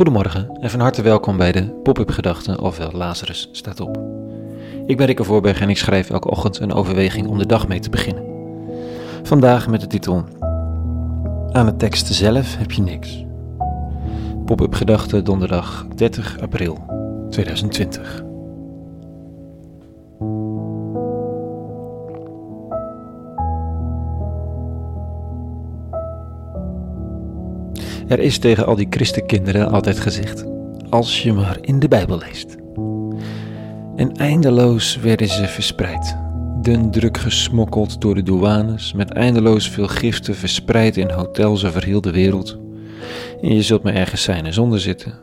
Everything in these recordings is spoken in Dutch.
Goedemorgen en van harte welkom bij de Pop-up Gedachten, ofwel Lazarus staat op. Ik ben Rikke Voorberg en ik schrijf elke ochtend een overweging om de dag mee te beginnen. Vandaag met de titel Aan de tekst zelf heb je niks. Pop-up Gedachten donderdag 30 april 2020. Er is tegen al die christenkinderen altijd gezegd: als je maar in de Bijbel leest. En eindeloos werden ze verspreid, dun druk gesmokkeld door de douanes, met eindeloos veel giften verspreid in hotels over heel de wereld. En je zult maar ergens zijn en zonder zitten.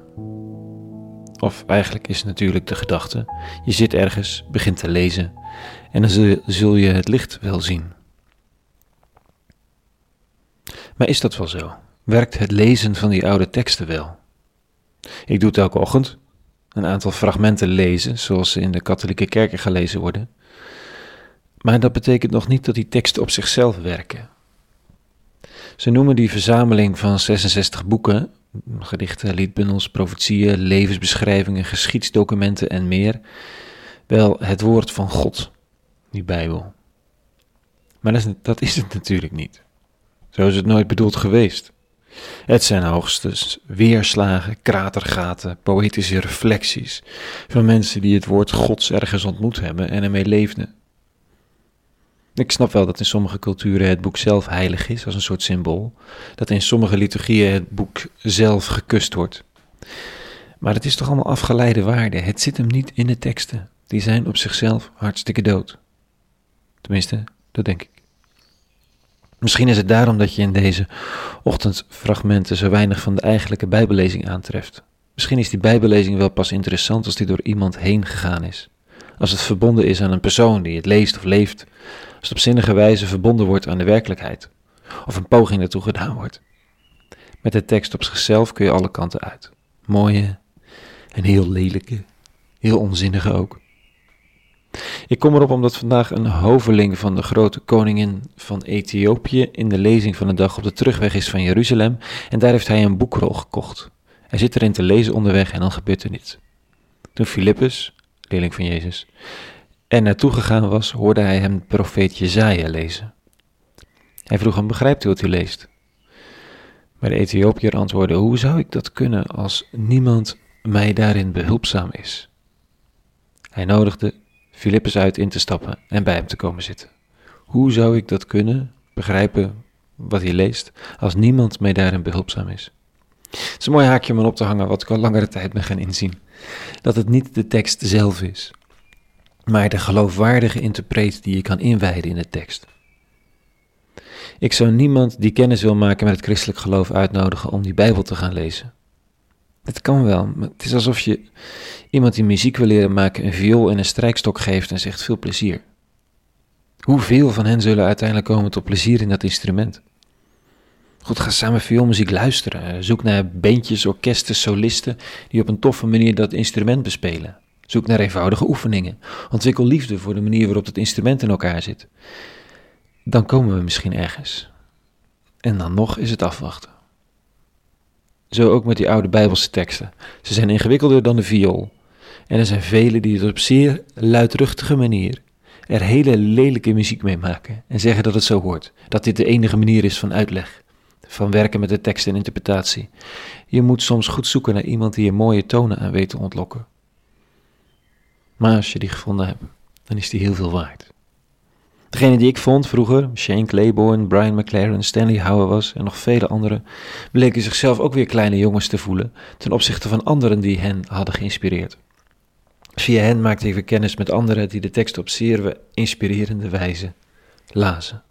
Of eigenlijk is natuurlijk de gedachte: je zit ergens, begint te lezen en dan zul je het licht wel zien. Maar is dat wel zo? Werkt het lezen van die oude teksten wel. Ik doe het elke ochtend, een aantal fragmenten lezen, zoals ze in de katholieke kerken gelezen worden. Maar dat betekent nog niet dat die teksten op zichzelf werken. Ze noemen die verzameling van 66 boeken, gedichten, liedbundels, profetieën, levensbeschrijvingen, geschiedsdocumenten en meer, wel het woord van God, die Bijbel. Maar dat is, dat is het natuurlijk niet. Zo is het nooit bedoeld geweest. Het zijn hoogstens weerslagen, kratergaten, poëtische reflecties van mensen die het woord Gods ergens ontmoet hebben en ermee leefden. Ik snap wel dat in sommige culturen het boek zelf heilig is als een soort symbool, dat in sommige liturgieën het boek zelf gekust wordt. Maar het is toch allemaal afgeleide waarde. Het zit hem niet in de teksten. Die zijn op zichzelf hartstikke dood. Tenminste, dat denk ik. Misschien is het daarom dat je in deze ochtendfragmenten zo weinig van de eigenlijke Bijbellezing aantreft. Misschien is die Bijbellezing wel pas interessant als die door iemand heen gegaan is. Als het verbonden is aan een persoon die het leest of leeft. Als het op zinnige wijze verbonden wordt aan de werkelijkheid. Of een poging ertoe gedaan wordt. Met de tekst op zichzelf kun je alle kanten uit. Mooie en heel lelijke, heel onzinnige ook. Ik kom erop omdat vandaag een hoveling van de grote koningin van Ethiopië in de lezing van de dag op de terugweg is van Jeruzalem en daar heeft hij een boekrol gekocht. Hij zit erin te lezen onderweg en dan gebeurt er niets. Toen Filippus, leerling van Jezus, er naartoe gegaan was, hoorde hij hem profeet Jezaja lezen. Hij vroeg hem, begrijpt u wat u leest? Maar de Ethiopiër antwoordde, hoe zou ik dat kunnen als niemand mij daarin behulpzaam is? Hij nodigde Filippus uit in te stappen en bij hem te komen zitten. Hoe zou ik dat kunnen, begrijpen wat hij leest, als niemand mij daarin behulpzaam is? Het is een mooi haakje om op te hangen, wat ik al langere tijd ben gaan inzien. Dat het niet de tekst zelf is, maar de geloofwaardige interpreet die je kan inwijden in de tekst. Ik zou niemand die kennis wil maken met het christelijk geloof uitnodigen om die Bijbel te gaan lezen. Het kan wel, maar het is alsof je iemand die muziek wil leren maken een viool en een strijkstok geeft en zegt veel plezier. Hoeveel van hen zullen uiteindelijk komen tot plezier in dat instrument? Goed, ga samen vioolmuziek luisteren. Zoek naar bandjes, orkesten, solisten die op een toffe manier dat instrument bespelen. Zoek naar eenvoudige oefeningen. Ontwikkel liefde voor de manier waarop het instrument in elkaar zit. Dan komen we misschien ergens. En dan nog is het afwachten. Zo ook met die oude Bijbelse teksten. Ze zijn ingewikkelder dan de viool. En er zijn velen die het op zeer luidruchtige manier er hele lelijke muziek mee maken en zeggen dat het zo hoort. Dat dit de enige manier is van uitleg, van werken met de tekst en interpretatie. Je moet soms goed zoeken naar iemand die je mooie tonen aan weet te ontlokken. Maar als je die gevonden hebt, dan is die heel veel waard. Degene die ik vond vroeger, Shane Claiborne, Brian McLaren, Stanley Hauer en nog vele anderen, bleken zichzelf ook weer kleine jongens te voelen ten opzichte van anderen die hen hadden geïnspireerd. Via hen maakte ik weer kennis met anderen die de tekst op zeer inspirerende wijze lazen.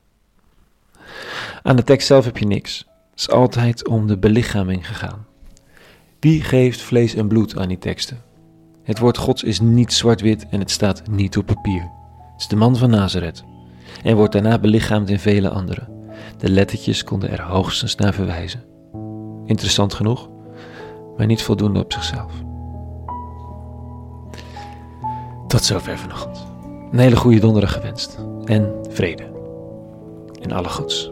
Aan de tekst zelf heb je niks. Het is altijd om de belichaming gegaan. Wie geeft vlees en bloed aan die teksten? Het woord Gods is niet zwart-wit en het staat niet op papier. Het is de man van Nazareth en wordt daarna belichaamd in vele andere. De lettertjes konden er hoogstens naar verwijzen. Interessant genoeg, maar niet voldoende op zichzelf. Tot zover vanochtend. Een hele goede donderdag gewenst en vrede. En alle goeds.